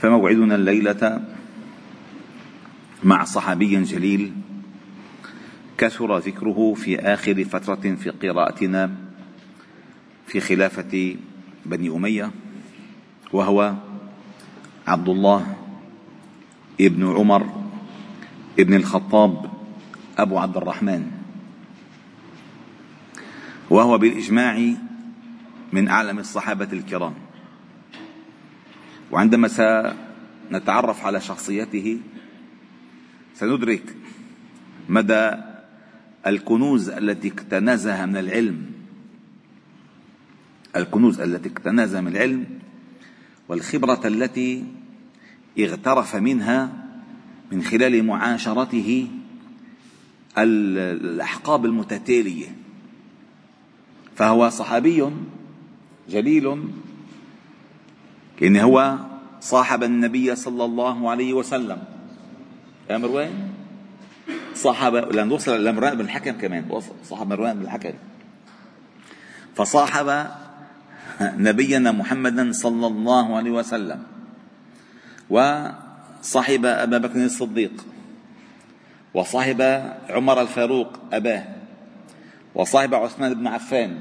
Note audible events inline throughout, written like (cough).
فموعدنا الليلة مع صحابي جليل كثر ذكره في آخر فترة في قراءتنا في خلافة بني أمية وهو عبد الله ابن عمر ابن الخطاب أبو عبد الرحمن. وهو بالإجماع من أعلم الصحابة الكرام. وعندما سنتعرف على شخصيته سندرك مدى الكنوز التي اكتنزها من العلم. الكنوز التي اكتنزها من العلم والخبرة التي اغترف منها من خلال معاشرته الأحقاب المتتالية. فهو صحابي جليل إن هو صاحب النبي صلى الله عليه وسلم. يا مروان؟ صاحب لأن وصل لمروان بن الحكم كمان. صاحب مروان بن الحكم. فصاحب نبينا محمدا صلى الله عليه وسلم. وصاحب أبا بكر الصديق. وصاحب عمر الفاروق أباه. وصاحب عثمان بن عفان.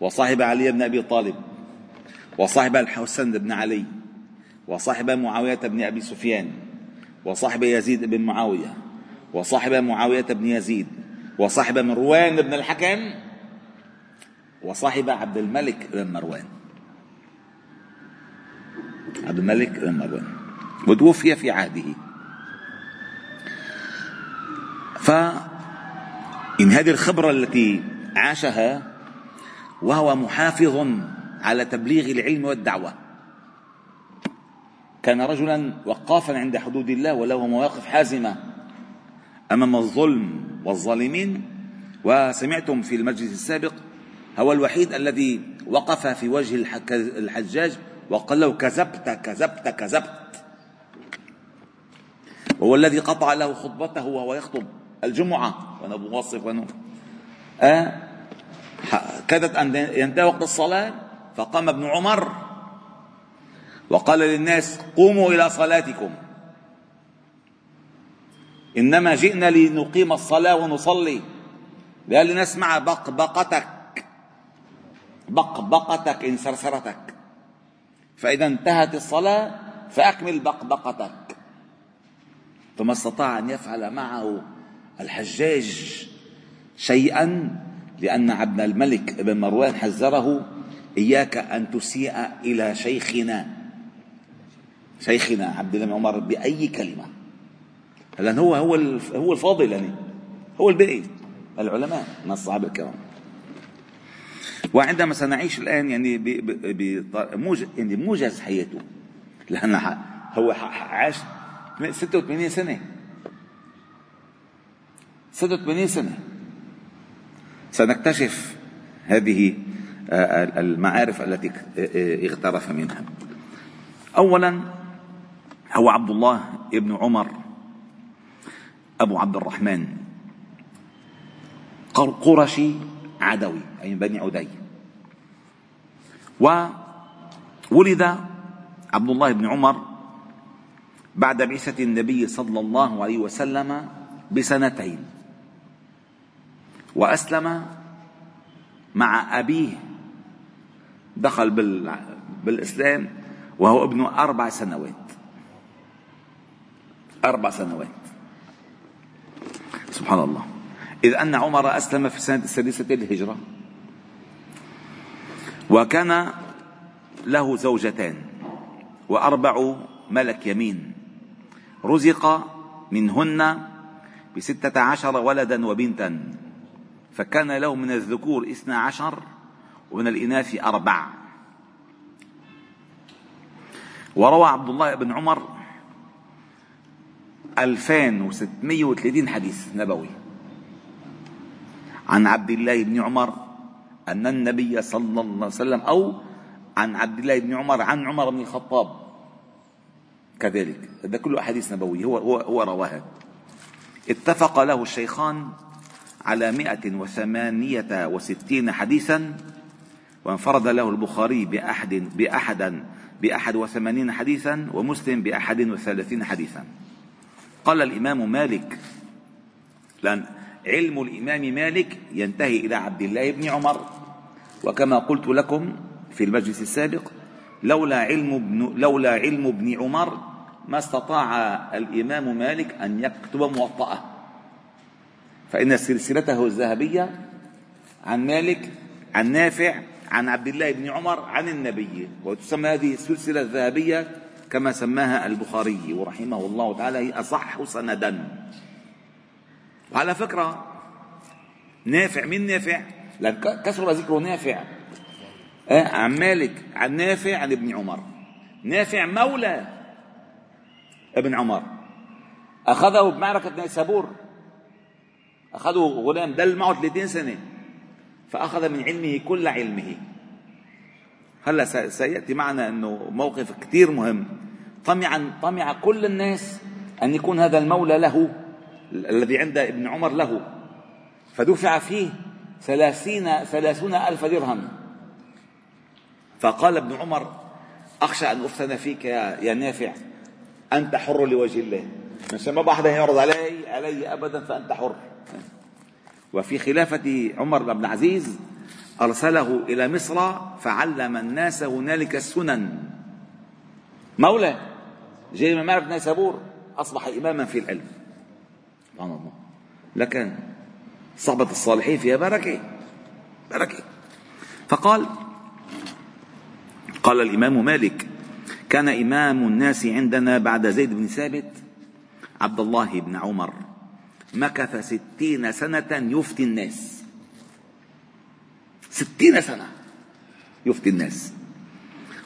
وصاحب علي بن أبي طالب. وصاحب الحسن بن علي وصاحب معاوية بن أبي سفيان وصاحب يزيد بن معاوية وصاحب معاوية بن يزيد وصاحب مروان بن الحكم وصاحب عبد الملك بن مروان. عبد الملك بن مروان. وتوفي في عهده. فإن هذه الخبرة التي عاشها وهو محافظ على تبليغ العلم والدعوة. كان رجلا وقافا عند حدود الله وله مواقف حازمة أمام الظلم والظالمين. وسمعتم في المجلس السابق هو الوحيد الذي وقف في وجه الحجاج وقال له كذبت كذبت كذبت. وهو الذي قطع له خطبته وهو يخطب الجمعة. وأنا بوصف وأنا آه كادت أن ينتهي وقت الصلاة. فقام ابن عمر وقال للناس قوموا إلى صلاتكم. إنما جئنا لنقيم الصلاة ونصلي. قال لنسمع بقبقتك. بقبقتك إن سرسرتك. فإذا انتهت الصلاة فأكمل بقبقتك. فما استطاع أن يفعل معه الحجاج شيئا لأن عبد الملك بن مروان حذره إياك أن تسيء إلى شيخنا شيخنا عبد الله بن عمر بأي كلمة. لأن هو هو هو الفاضل يعني. هو الباقي العلماء من الصحابة الكرام. وعندما سنعيش الآن يعني بموجز يعني موجز حياته. لأن هو عاش 86 سنة. 86 سنة. سنكتشف هذه المعارف التي اغترف منها. اولا هو عبد الله ابن عمر أبو عبد الرحمن قرشي عدوي أي من بني عدي. وولد عبد الله بن عمر بعد بعثة النبي صلى الله عليه وسلم بسنتين وأسلم مع أبيه دخل بالإسلام وهو ابن أربع سنوات. أربع سنوات. سبحان الله. إذ أن عمر أسلم في السنة السادسة للهجرة. وكان له زوجتان وأربع ملك يمين. رزق منهن بستة عشر ولدا وبنتا. فكان له من الذكور اثنا عشر ومن الإناث أربع. وروى عبد الله بن عمر 2630 حديث نبوي. عن عبد الله بن عمر أن النبي صلى الله عليه وسلم أو عن عبد الله بن عمر عن عمر بن الخطاب. كذلك. هذا كله أحاديث نبوية. هو, هو, هو رواها. اتفق له الشيخان على مئة وثمانية وستين حديثا وانفرد له البخاري بأحد بأحدا بأحد وثمانين حديثا ومسلم بأحد وثلاثين حديثا. قال الإمام مالك لأن علم الإمام مالك ينتهي إلى عبد الله بن عمر. وكما قلت لكم في المجلس السابق لولا علم ابن لولا علم ابن عمر ما استطاع الإمام مالك أن يكتب موطأه. فإن سلسلته الذهبية عن مالك عن نافع عن عبد الله بن عمر عن النبي وتسمى هذه السلسلة الذهبية كما سماها البخاري ورحمه الله تعالى هي أصح سندا. وعلى فكرة نافع من نافع؟ لأن كثر ذكر نافع. آه، عن مالك عن نافع عن ابن عمر. نافع مولى ابن عمر. أخذه بمعركة نيسابور. أخذه غلام دل معه 30 سنة. فأخذ من علمه كل علمه. هلا سيأتي معنا أنه موقف كثير مهم. طمع طمع كل الناس أن يكون هذا المولى له الذي عند ابن عمر له. فدفع فيه ثلاثين ثلاثون ألف درهم. فقال ابن عمر أخشى أن أفتن فيك يا, يا نافع أنت حر لوجه الله. مش ما أحد يعرض علي علي أبدا فأنت حر. وفي خلافة عمر بن العزيز أرسله إلى مصر فعلم الناس هنالك السنن. مولى جاي من معرفة نيسابور أصبح إماما في العلم. سبحان الله. لكن صحبة الصالحين فيها بركة. بركة. فقال قال الإمام مالك كان إمام الناس عندنا بعد زيد بن ثابت عبد الله بن عمر. مكث ستين سنة يفتي الناس. ستين سنة يفتي الناس.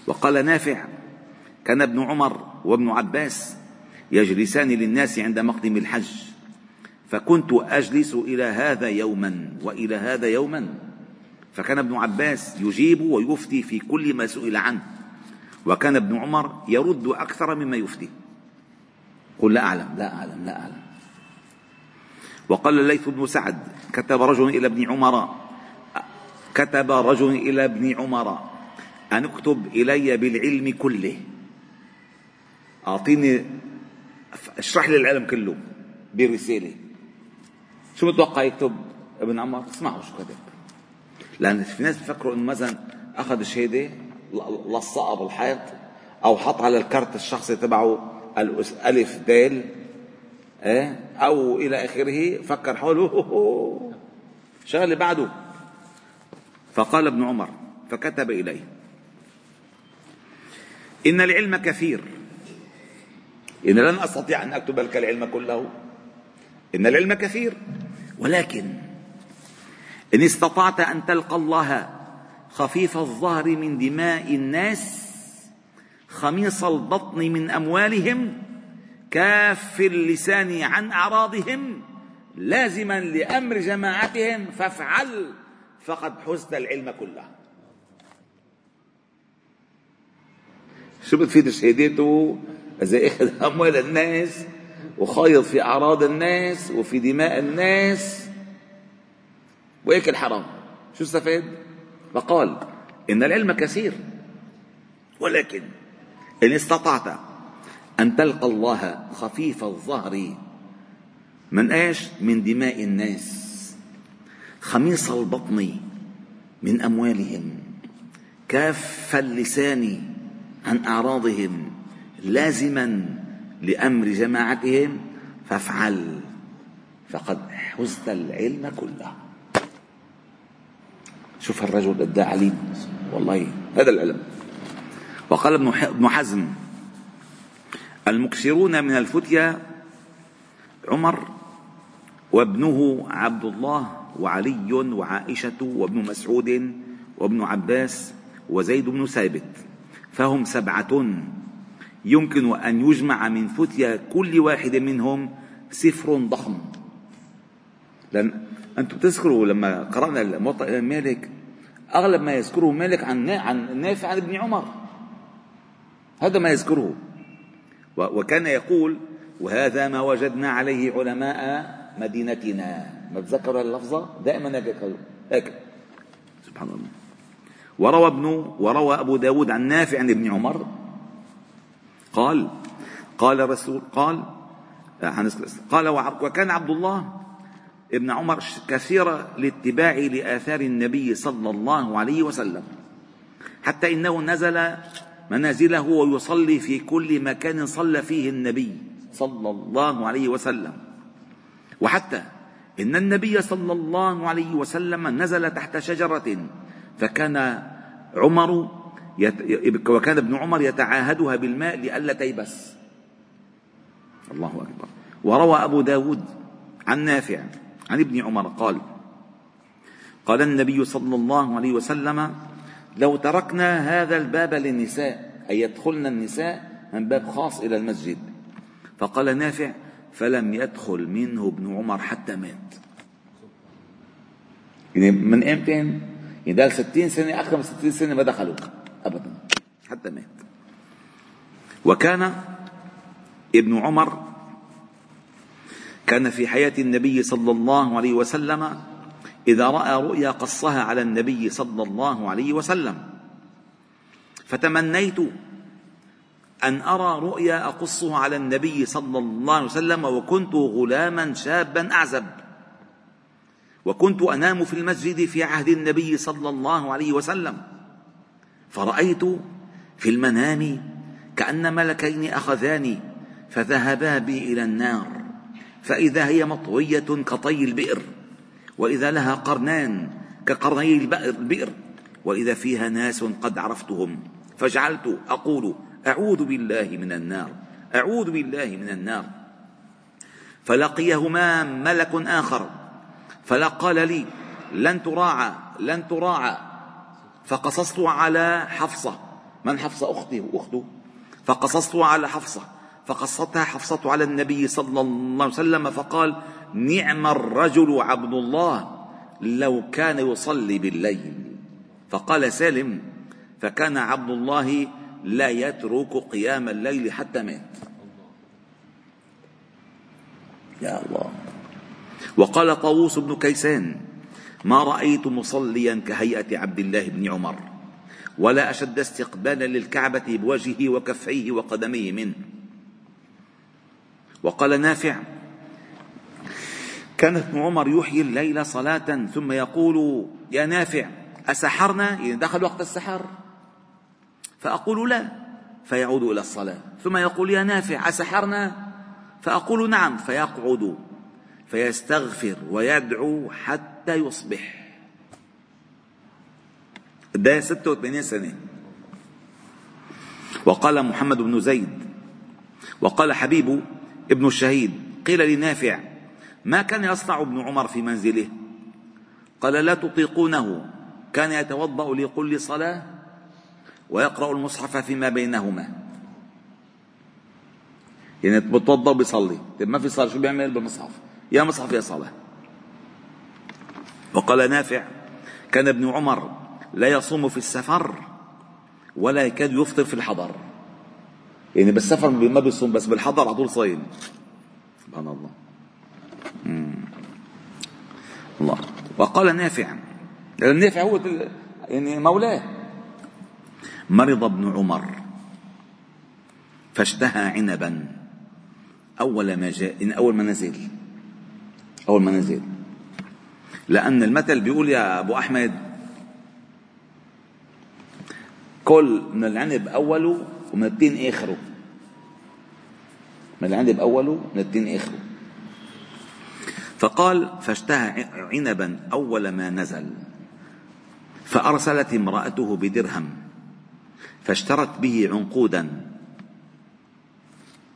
وقال نافع كان ابن عمر وابن عباس يجلسان للناس عند مقدم الحج فكنت أجلس إلى هذا يوما وإلى هذا يوما. فكان ابن عباس يجيب ويفتي في كل ما سئل عنه وكان ابن عمر يرد أكثر مما يفتي. قل لا أعلم لا أعلم لا أعلم. وقال الليث بن سعد كتب رجل إلى ابن عمر. كتب رجل إلى ابن عمر. أن اكتب إلي بالعلم كله. أعطيني اشرح لي العلم كله برسالة. شو متوقع يكتب ابن عمر؟ اسمعوا شو كتب. لأن في ناس بفكروا إنه مثلا أخذ الشهاده لصقها بالحيط أو حط على الكرت الشخصي تبعه ألف دال. إيه؟ أو إلى آخره فكر حوله. شغله بعده. فقال ابن عمر فكتب إليه. إن العلم كثير. إن لن أستطيع أن أكتب لك العلم كله. إن العلم كثير. ولكن إن استطعت أن تلقى الله خفيف الظهر من دماء الناس خميص البطن من أموالهم كاف اللسان عن أعراضهم لازما لأمر جماعتهم فافعل فقد حزت العلم كله. شو بتفيد شهادته؟ إذا أخذ (laughs) أموال الناس وخايض في أعراض الناس وفي دماء الناس وياكل حرام شو استفاد؟ فقال إن العلم كثير ولكن إن استطعت أن تلقى الله خفيف الظهر. من إيش؟ من دماء الناس. خميص البطن من أموالهم. كاف اللسان عن أعراضهم. لازما لأمر جماعتهم. فافعل. فقد حزت العلم كله. شوف الرجل عليم والله هذا العلم. وقال ابن حزم. المكثرون من الفتيا عمر وابنه عبد الله وعلي وعائشة وابن مسعود وابن عباس وزيد بن ثابت. فهم سبعة. يمكن أن يجمع من فتيا كل واحد منهم سفر ضخم. لأن أنتم تذكروا لما قرأنا الموطأ مالك أغلب ما يذكره مالك عن عن نافع عن ابن عمر. هذا ما يذكره. وكان يقول وهذا ما وجدنا عليه علماء مدينتنا. ما تذكروا اللفظة دائما هيك سبحان الله. وروى ابن وروى أبو داود عن نافع عن ابن عمر. قال قال رسول قال قال وكان عبد الله ابن عمر كثير الاتباع لآثار النبي صلى الله عليه وسلم. حتى إنه نزل منازله ويصلي في كل مكان صلى فيه النبي صلى الله عليه وسلم. وحتى إن النبي صلى الله عليه وسلم نزل تحت شجرة فكان عمر يت... وكان ابن عمر يتعاهدها بالماء لئلا تيبس. الله أكبر. وروى أبو داود عن نافع عن ابن عمر قال قال النبي صلى الله عليه وسلم لو تركنا هذا الباب للنساء أي يدخلن النساء من باب خاص إلى المسجد. فقال نافع فلم يدخل منه ابن عمر حتى مات. يعني من إمتى يعني 60 سنة أكثر من 60 سنة ما دخلوا أبدا حتى مات. وكان ابن عمر كان في حياة النبي صلى الله عليه وسلم إذا رأى رؤيا قصها على النبي صلى الله عليه وسلم. فتمنيت أن أرى رؤيا أقصها على النبي صلى الله عليه وسلم وكنت غلاما شابا أعزب. وكنت أنام في المسجد في عهد النبي صلى الله عليه وسلم. فرأيت في المنام كأن ملكين أخذاني فذهبا بي إلى النار. فإذا هي مطوية كطي البئر. وإذا لها قرنان كقرني البئر وإذا فيها ناس قد عرفتهم. فجعلت أقول أعوذ بالله من النار أعوذ بالله من النار. فلقيهما ملك آخر فقال لي لن تراعى لن تراعى. فقصصت على حفصة. من حفصة؟ أختي وأخته فقصصت على حفصة. فقصتها حفصة على النبي صلى الله عليه وسلم فقال نعم الرجل عبد الله لو كان يصلي بالليل. فقال سالم فكان عبد الله لا يترك قيام الليل حتى مات. يا الله. وقال طاووس بن كيسان ما رأيت مصليا كهيئة عبد الله بن عمر ولا أشد استقبالا للكعبة بوجهه وكفيه وقدميه منه. وقال نافع كان ابن عمر يحيي الليل صلاة ثم يقول يا نافع أسحرنا؟ يعني دخل وقت السحر. فأقول لا فيعود إلى الصلاة. ثم يقول يا نافع أسحرنا؟ فأقول نعم فيقعد فيستغفر ويدعو حتى يصبح. ده 86 سنة. وقال محمد بن زيد وقال حبيب ابن الشهيد. قيل لنافع ما كان يصنع ابن عمر في منزله؟ قال لا تطيقونه كان يتوضأ لكل صلاة ويقرأ المصحف فيما بينهما. يعني بتوضا وبيصلي. طيب ما في صلاة شو بيعمل بالمصحف؟ يا مصحف يا صلاة. وقال نافع كان ابن عمر لا يصوم في السفر ولا يكاد يفطر في الحضر. يعني بالسفر ما بيصوم بس بالحضر على طول صايم. سبحان الله. الله. وقال نافع. لأن نافع هو يعني مولاه. مرض ابن عمر. فاشتهى عنبا. أول ما جاء إن أول ما نزل. أول ما نزل. لأن المثل بيقول يا أبو أحمد كل من العنب أوله ومن التين آخره. من العنب أوله من التين آخره. فقال فاشتهى عنبا أول ما نزل فأرسلت امرأته بدرهم فاشترت به عنقودا.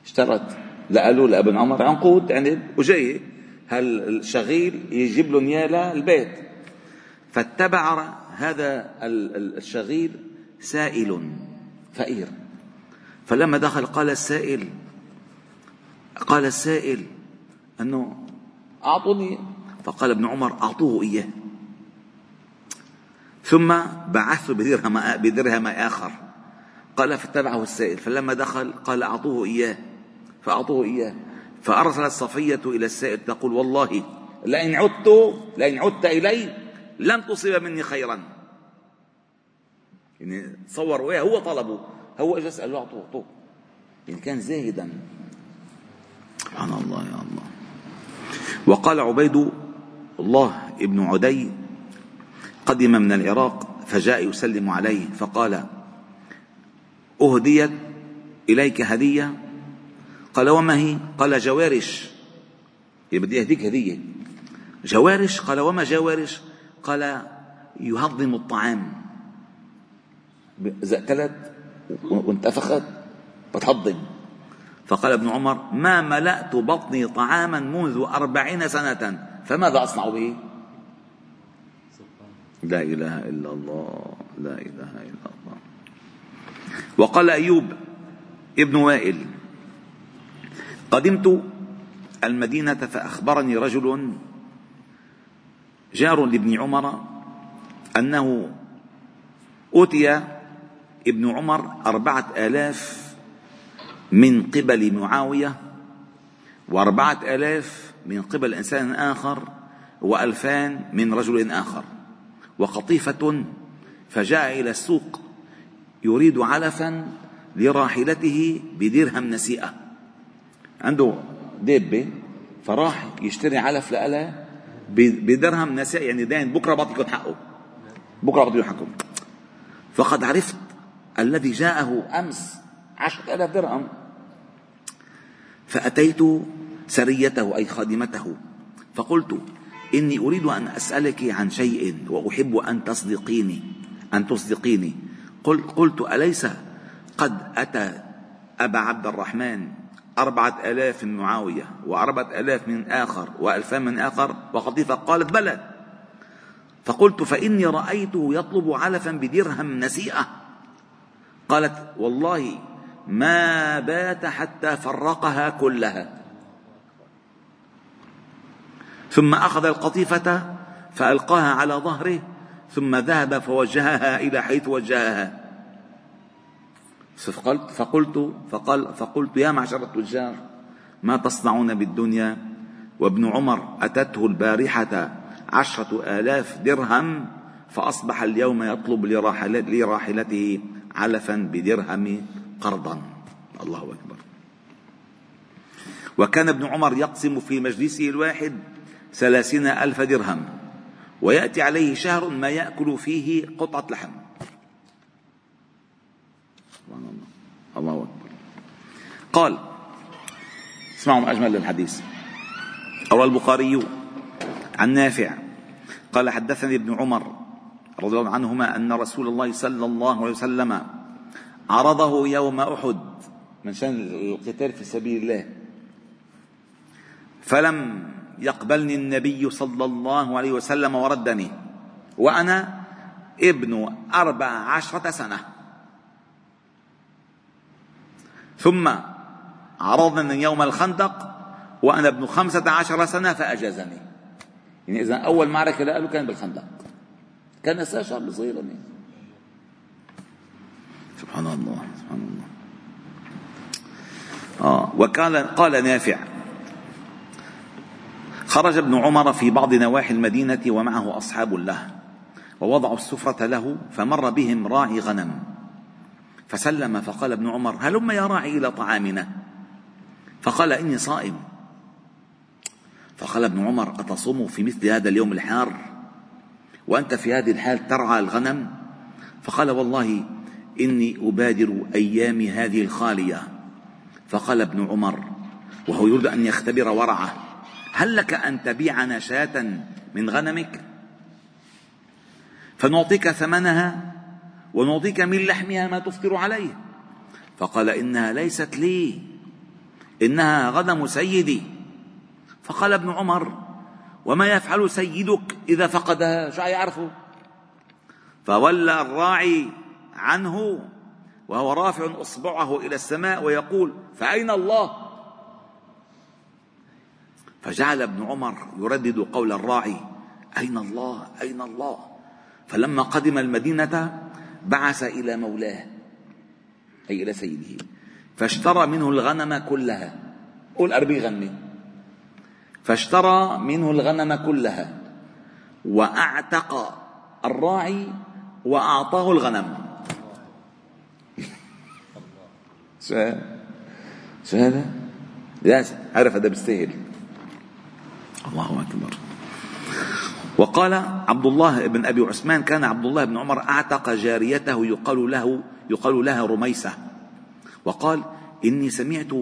اشترت. لقالوا لابن عمر عنقود عنب وجاي هالشغيل يجيب لهم اياه للبيت فاتبع هذا الشغيل سائل فقير. فلما دخل قال السائل قال السائل أنه أعطوني فقال ابن عمر أعطوه إياه. ثم بعثت بدرهم بدرهم آخر. قال فاتبعه السائل فلما دخل قال أعطوه إياه فأعطوه إياه. فأرسلت صفية إلى السائل تقول والله لئن عدت لئن عدت إلي لن تصيب مني خيرا. يعني تصور هو طلبه. هو اجى اسال له أعطوه أعطوه. يعني كان زاهدا. سبحان الله يا الله. وقال عبيد الله ابن عدي قدم من العراق فجاء يسلم عليه فقال أهديت إليك هدية؟ قال وما هي؟ قال جوارش. يعني بدي أهديك هدية. جوارش؟ قال وما جوارش؟ قال يهضم الطعام. إذا أكلت وانتفخت بتهضم. فقال ابن عمر ما ملأت بطني طعاما منذ أربعين سنة فماذا أصنع به؟ لا إله إلا الله لا إله إلا الله. وقال أيوب ابن وائل قدمت المدينة فأخبرني رجل جار لابن عمر أنه أوتي ابن عمر أربعة آلاف من قبل معاوية وأربعة آلاف من قبل إنسان آخر وألفان من رجل آخر. وقطيفة فجاء إلى السوق يريد علفا لراحلته بدرهم نسيئة. عنده دابة فراح يشتري علف لها بدرهم نسيئة يعني دين بكرة بعطيكم حقه بكرة بعطيكم حقه فقد عرفت الذي جاءه أمس عشرة آلاف درهم فأتيت سريته أي خادمته فقلت إني أريد أن أسألك عن شيء وأحب أن تصدقيني أن تصدقيني. قلت, قلت أليس قد أتى أبا عبد الرحمن أربعة آلاف من معاوية وأربعة آلاف من آخر وألفان من آخر وقطيفة؟ قالت بلى. فقلت فإني رأيته يطلب علفا بدرهم نسيئة. قالت والله ما بات حتى فرقها كلها. ثم أخذ القطيفة فألقاها على ظهره ثم ذهب فوجهها إلى حيث وجهها. فقلت فقلت فقال فقلت يا معشر التجار ما تصنعون بالدنيا؟ وابن عمر أتته البارحة عشرة آلاف درهم فأصبح اليوم يطلب لراحلته. علفا بدرهم قرضا. الله أكبر. وكان ابن عمر يقسم في مجلسه الواحد ثلاثين ألف درهم ويأتي عليه شهر ما يأكل فيه قطعة لحم. سبحان الله. الله أكبر. قال اسمعوا أجمل الحديث. روى البخاري عن نافع. قال حدثني ابن عمر رضي الله عنهما أن رسول الله صلى الله عليه وسلم عرضه يوم أحد من شأن القتال في سبيل الله. فلم يقبلني النبي صلى الله عليه وسلم وردني وأنا ابن أربع عشرة سنة. ثم عرضني يوم الخندق وأنا ابن خمسة عشر سنة فأجازني. يعني إذا أول معركة له كان بالخندق. كان شاب صغير سبحان الله سبحان الله. آه وقال قال نافع. خرج ابن عمر في بعض نواحي المدينة ومعه أصحاب له ووضعوا السفرة له فمر بهم راعي غنم. فسلم فقال ابن عمر هلم يا راعي إلى طعامنا؟ فقال إني صائم. فقال ابن عمر أتصوم في مثل هذا اليوم الحار؟ وأنت في هذه الحال ترعى الغنم؟ فقال والله إني أبادر أيامي هذه الخالية. فقال ابن عمر وهو يريد أن يختبر ورعه هل لك أن تبيعنا شاة من غنمك؟ فنعطيك ثمنها ونعطيك من لحمها ما تفطر عليه. فقال إنها ليست لي إنها غنم سيدي. فقال ابن عمر وما يفعل سيدك إذا فقدها شو يعرفه. فولى الراعي عنه وهو رافع أصبعه إلى السماء ويقول فأين الله؟ فجعل ابن عمر يردد قول الراعي أين الله؟ أين الله؟ فلما قدم المدينة بعث إلى مولاه أي إلى سيده فاشترى منه الغنم كلها. قول أربي غني. فاشترى منه الغنم كلها وأعتق الراعي وأعطاه الغنم. شو شو هذا؟ لا عرف هذا بيستاهل الله أكبر. وقال عبد الله بن أبي عثمان كان عبد الله بن عمر أعتق جاريته يقال له يقال لها رميسة. وقال إني سمعت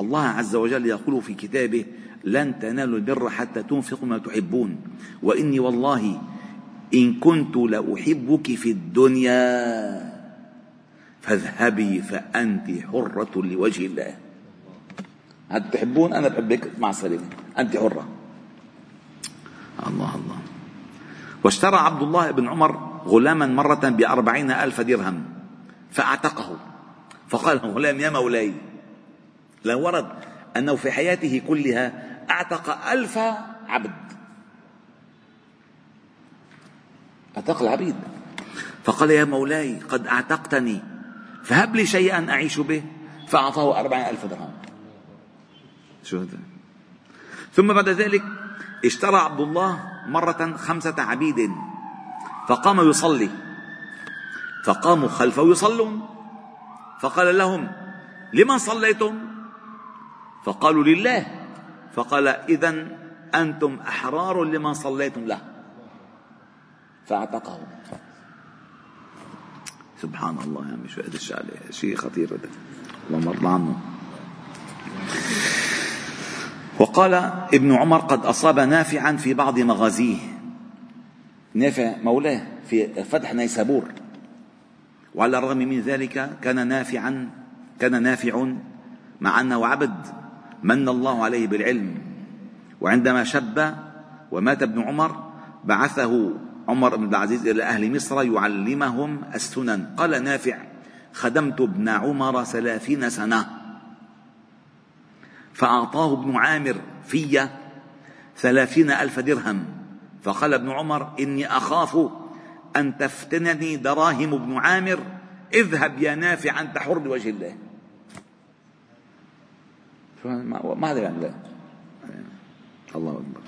الله عز وجل يقول في كتابه لن تنالوا البر حتى تنفقوا ما تحبون. وإني والله إن كنت لأحبك في الدنيا فاذهبي فأنت حرة لوجه الله. هل تحبون أنا بحبك مع السلامة. أنت حرة. الله الله. واشترى عبد الله بن عمر غلاما مرة بأربعين ألف درهم فأعتقه. فقال غلام يا مولاي لو ورد أنه في حياته كلها أعتق ألف عبد. أعتق العبيد. فقال يا مولاي قد أعتقتني فهب لي شيئا أعيش به. فأعطاه أربعين ألف درهم. شو هذا؟ ثم بعد ذلك اشترى عبد الله مرة خمسة عبيد فقام يصلي. فقاموا خلفه يصلون. فقال لهم لمن صليتم؟ فقالوا لله. فقال إذا أنتم أحرار لمن صليتم له. فاعتقه سبحان الله يا عمي شو هذا شيء خطير. هذا اللهم ارضى عنه. وقال ابن عمر قد أصاب نافعا في بعض مغازيه. نافع مولاه في فتح نيسابور. وعلى الرغم من ذلك كان نافعا كان نافع مع أنه عبد. من الله عليه بالعلم. وعندما شب ومات ابن عمر بعثه عمر بن العزيز إلى أهل مصر يعلمهم السنن. قال نافع خدمت ابن عمر ثلاثين سنة. فأعطاه ابن عامر في ثلاثين ألف درهم. فقال ابن عمر إني أخاف أن تفتنني دراهم ابن عامر اذهب يا نافع أنت حر لوجه الله. ما يعني لا الله أكبر.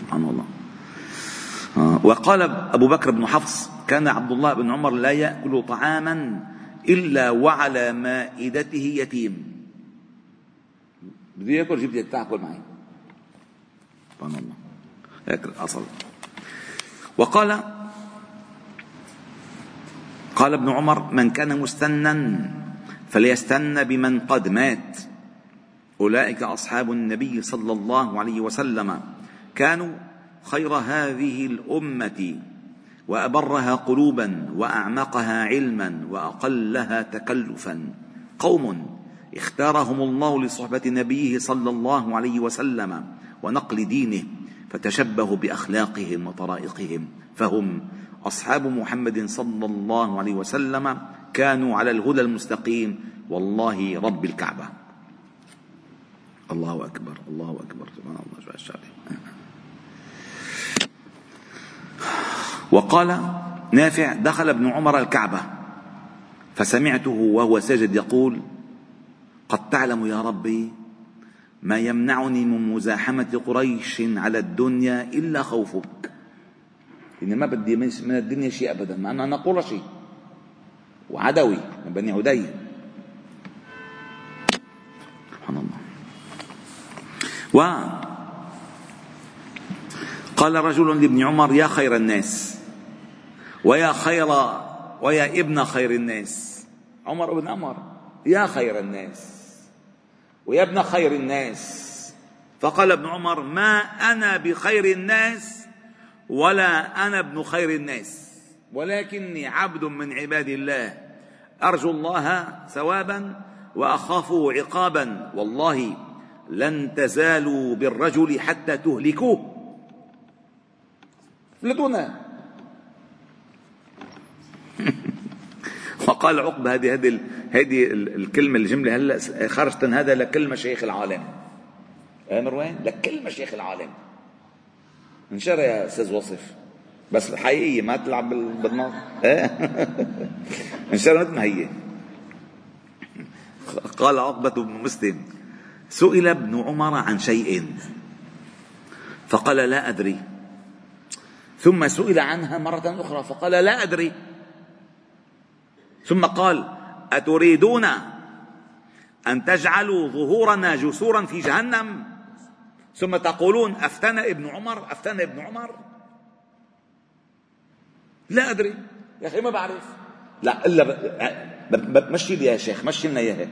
سبحان الله. آه، وقال أبو بكر بن حفص كان عبد الله بن عمر لا يأكل طعاما إلا وعلى مائدته يتيم. بده ياكل جبت تاكل معي. سبحان الله. هيك الأصل وقال قال ابن عمر من كان مستنا فليستن بمن قد مات. أولئك أصحاب النبي صلى الله عليه وسلم كانوا خير هذه الأمة وأبرها قلوبا وأعمقها علما وأقلها تكلفا. قوم اختارهم الله لصحبة نبيه صلى الله عليه وسلم ونقل دينه فتشبهوا بأخلاقهم وطرائقهم فهم أصحاب محمد صلى الله عليه وسلم كانوا على الهدى المستقيم والله رب الكعبة. الله أكبر الله أكبر سبحان الله شو هالشغله وقال نافع دخل ابن عمر الكعبة فسمعته وهو ساجد يقول قد تعلم يا ربي ما يمنعني من مزاحمة قريش على الدنيا إلا خوفك. إني ما بدي من الدنيا شيء أبدا مع أنه أنا قرشي وعدوي من بني عدي. سبحان الله. و قال رجل لابن عمر يا خير الناس ويا خير ويا ابن خير الناس. عمر بن عمر يا خير الناس ويا ابن خير الناس. فقال ابن عمر ما أنا بخير الناس ولا أنا ابن خير الناس. ولكني عبد من عباد الله. أرجو الله ثوابا واخافه عقابا. والله لن تزالوا بالرجل حتى تهلكوه. افلتونا فقال (laughs) عقبة هذه هذه هذه الكلمة الجملة هلا خرجت هذا لكل مشايخ العالم. مروان؟ لكل مشايخ العالم. انشر يا أستاذ وصف. بس حقيقية ما تلعب بالنار انشر (laughs) مثل ما هي (laughs) قال عقبة بن مسلم. سئل ابن عمر عن شيء. فقال لا أدري. ثم سئل عنها مرة أخرى فقال لا أدري. ثم قال أتريدون أن تجعلوا ظهورنا جسورا في جهنم؟ ثم تقولون أفتنى ابن عمر أفتنى ابن عمر. لا أدري. يا أخي ما بعرف. لا إلا مشي لي يا شيخ مشي لنا إياها.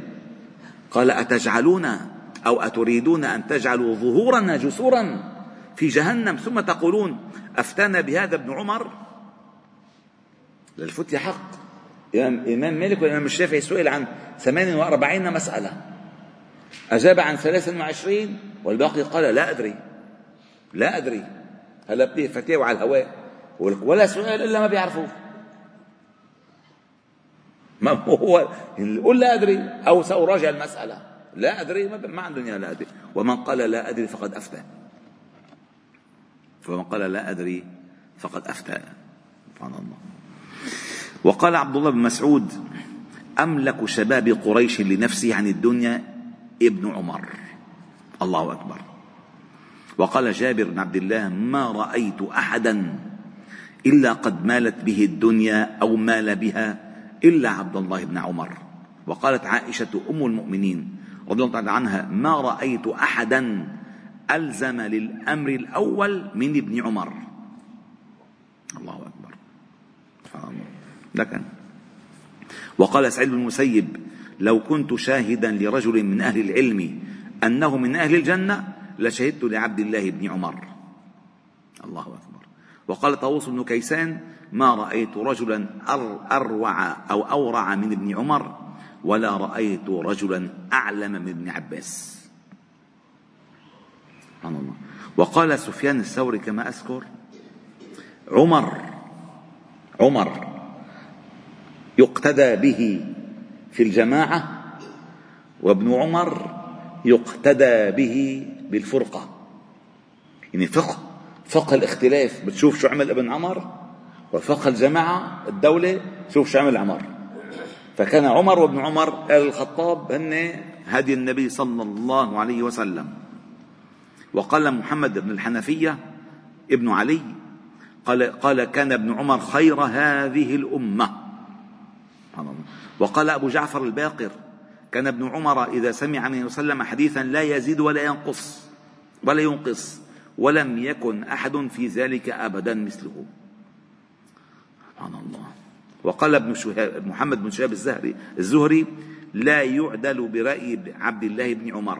قال أتجعلون أو أتريدون أن تجعلوا ظهورنا جسورا في جهنم؟ ثم تقولون أفتانا بهذا ابن عمر؟ للفتية حق. إمام مالك والإمام الشافعي سئل عن 48 مسألة. أجاب عن 23 والباقي قال لا أدري. لا أدري. هلا بديه فتاوى على الهواء؟ ولا سؤال إلا ما بيعرفوه. ما هو؟ قل لا أدري أو سأراجع المسألة. لا أدري ما عندهم لا أدري. ومن قال لا أدري فقد أفتى. فمن قال لا أدري فقد أفتى. سبحان الله. وقال عبد الله بن مسعود أملك شباب قريش لنفسه عن الدنيا ابن عمر. الله أكبر. وقال جابر بن عبد الله ما رأيت أحدا إلا قد مالت به الدنيا أو مال بها إلا عبد الله بن عمر. وقالت عائشة أم المؤمنين رضي الله تعالى عنها ما رأيت أحدا ألزم للأمر الأول من ابن عمر. الله أكبر. لكن وقال سعيد بن المسيب لو كنت شاهدا لرجل من أهل العلم أنه من أهل الجنة لشهدت لعبد الله بن عمر. الله أكبر. وقال طاووس بن كيسان ما رأيت رجلا أروع أو أورع من ابن عمر ولا رأيت رجلا أعلم من ابن عباس. سبحان الله. وقال سفيان الثوري كما أذكر عمر عمر يقتدى به في الجماعة وابن عمر يقتدى به بالفرقة. يعني فقه فقه الاختلاف. بتشوف شو عمل ابن عمر وفقه الجماعة الدولة شوف شو عمل عمر فكان عمر وابن عمر الخطاب هن هدي النبي صلى الله عليه وسلم. وقال محمد بن الحنفية ابن علي قال, قال كان ابن عمر خير هذه الأمة. وقال أبو جعفر الباقر كان ابن عمر إذا سمع من وسلم حديثا لا يزيد ولا ينقص ولا ينقص ولم يكن أحد في ذلك أبدا مثله. سبحان الله. وقال ابن محمد بن شهاب الزهري الزهري لا يعدل برأي عبد الله بن عمر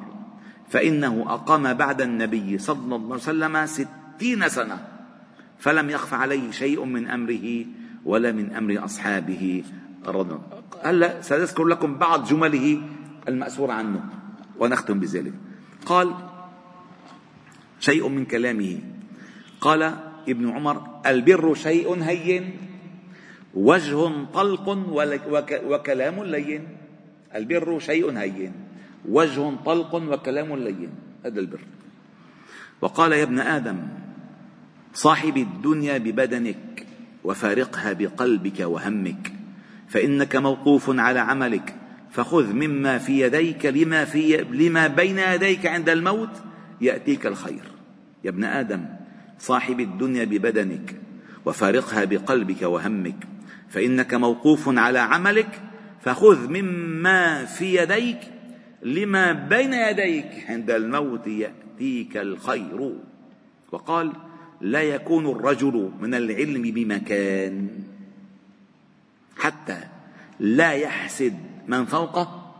فإنه أقام بعد النبي صلى الله عليه وسلم ستين سنة فلم يخف عليه شيء من أمره ولا من أمر أصحابه. هلا سأذكر لكم بعض جمله المأسورة عنه ونختم بذلك. قال شيء من كلامه. قال ابن عمر البر شيء هين وجه طلق وكلام لين. البر شيء هين. وجه طلق وكلام لين. هذا البر. وقال يا ابن آدم صاحب الدنيا ببدنك وفارقها بقلبك وهمك فإنك موقوف على عملك فخذ مما في يديك لما, في لما بين يديك عند الموت يأتيك الخير. يا ابن آدم صاحب الدنيا ببدنك وفارقها بقلبك وهمك فإنك موقوف على عملك فخذ مما في يديك لما بين يديك عند الموت يأتيك الخير. وقال لا يكون الرجل من العلم بمكان حتى لا يحسد من فوقه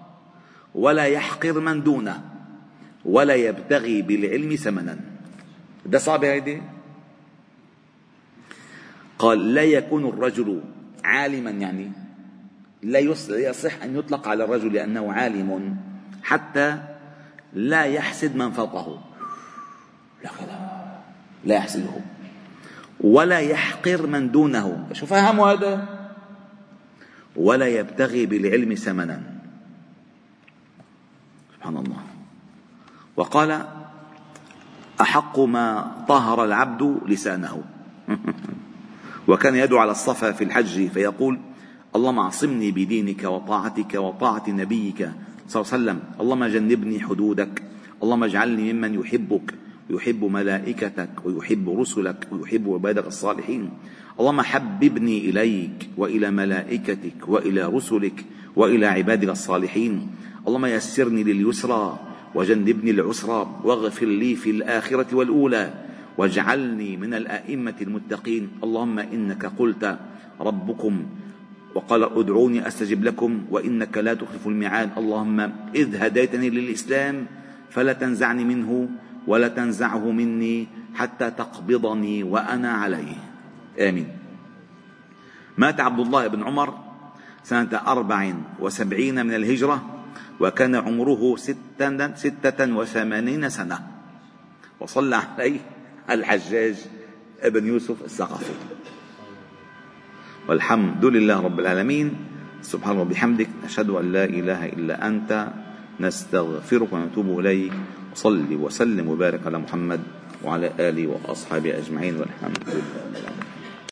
ولا يحقر من دونه ولا يبتغي بالعلم ثمنا. ده صعب هيدي قال لا يكون الرجل عالما يعني لا يصح أن يطلق على الرجل لأنه عالم حتى لا يحسد من فوقه. لا لا يحسده ولا يحقر من دونه. شو فهموا هذا. ولا يبتغي بالعلم ثمنا. سبحان الله. وقال أحق ما طهر العبد لسانه. (laughs) وكان يدعو على الصفا في الحج فيقول اللهم اعصمني بدينك وطاعتك وطاعة نبيك صلى الله عليه وسلم. اللهم جنبني حدودك. اللهم اجعلني ممن يحبك ويحب ملائكتك ويحب رسلك ويحب عبادك الصالحين. اللهم حببني إليك وإلى ملائكتك وإلى رسلك وإلى عبادك الصالحين. اللهم يسرني لليسرى وجنبني العسرى واغفر لي في الآخرة والأولى. واجعلني من الأئمة المتقين. اللهم إنك قلت ربكم وقال ادعوني أستجب لكم وإنك لا تخلف الميعاد. اللهم إذ هديتني للإسلام فلا تنزعني منه ولا تنزعه مني حتى تقبضني وأنا عليه. آمين. مات عبد الله بن عمر سنة أربع وسبعين من الهجرة وكان عمره ستة, ستة وثمانين سنة. وصلى عليه الحجاج ابن يوسف الثقفي. والحمد لله رب العالمين. سبحانه وبحمدك نشهد أن لا إله إلا أنت. نستغفرك ونتوب إليك. صل وسلم وبارك على محمد وعلى آله وأصحابه أجمعين والحمد لله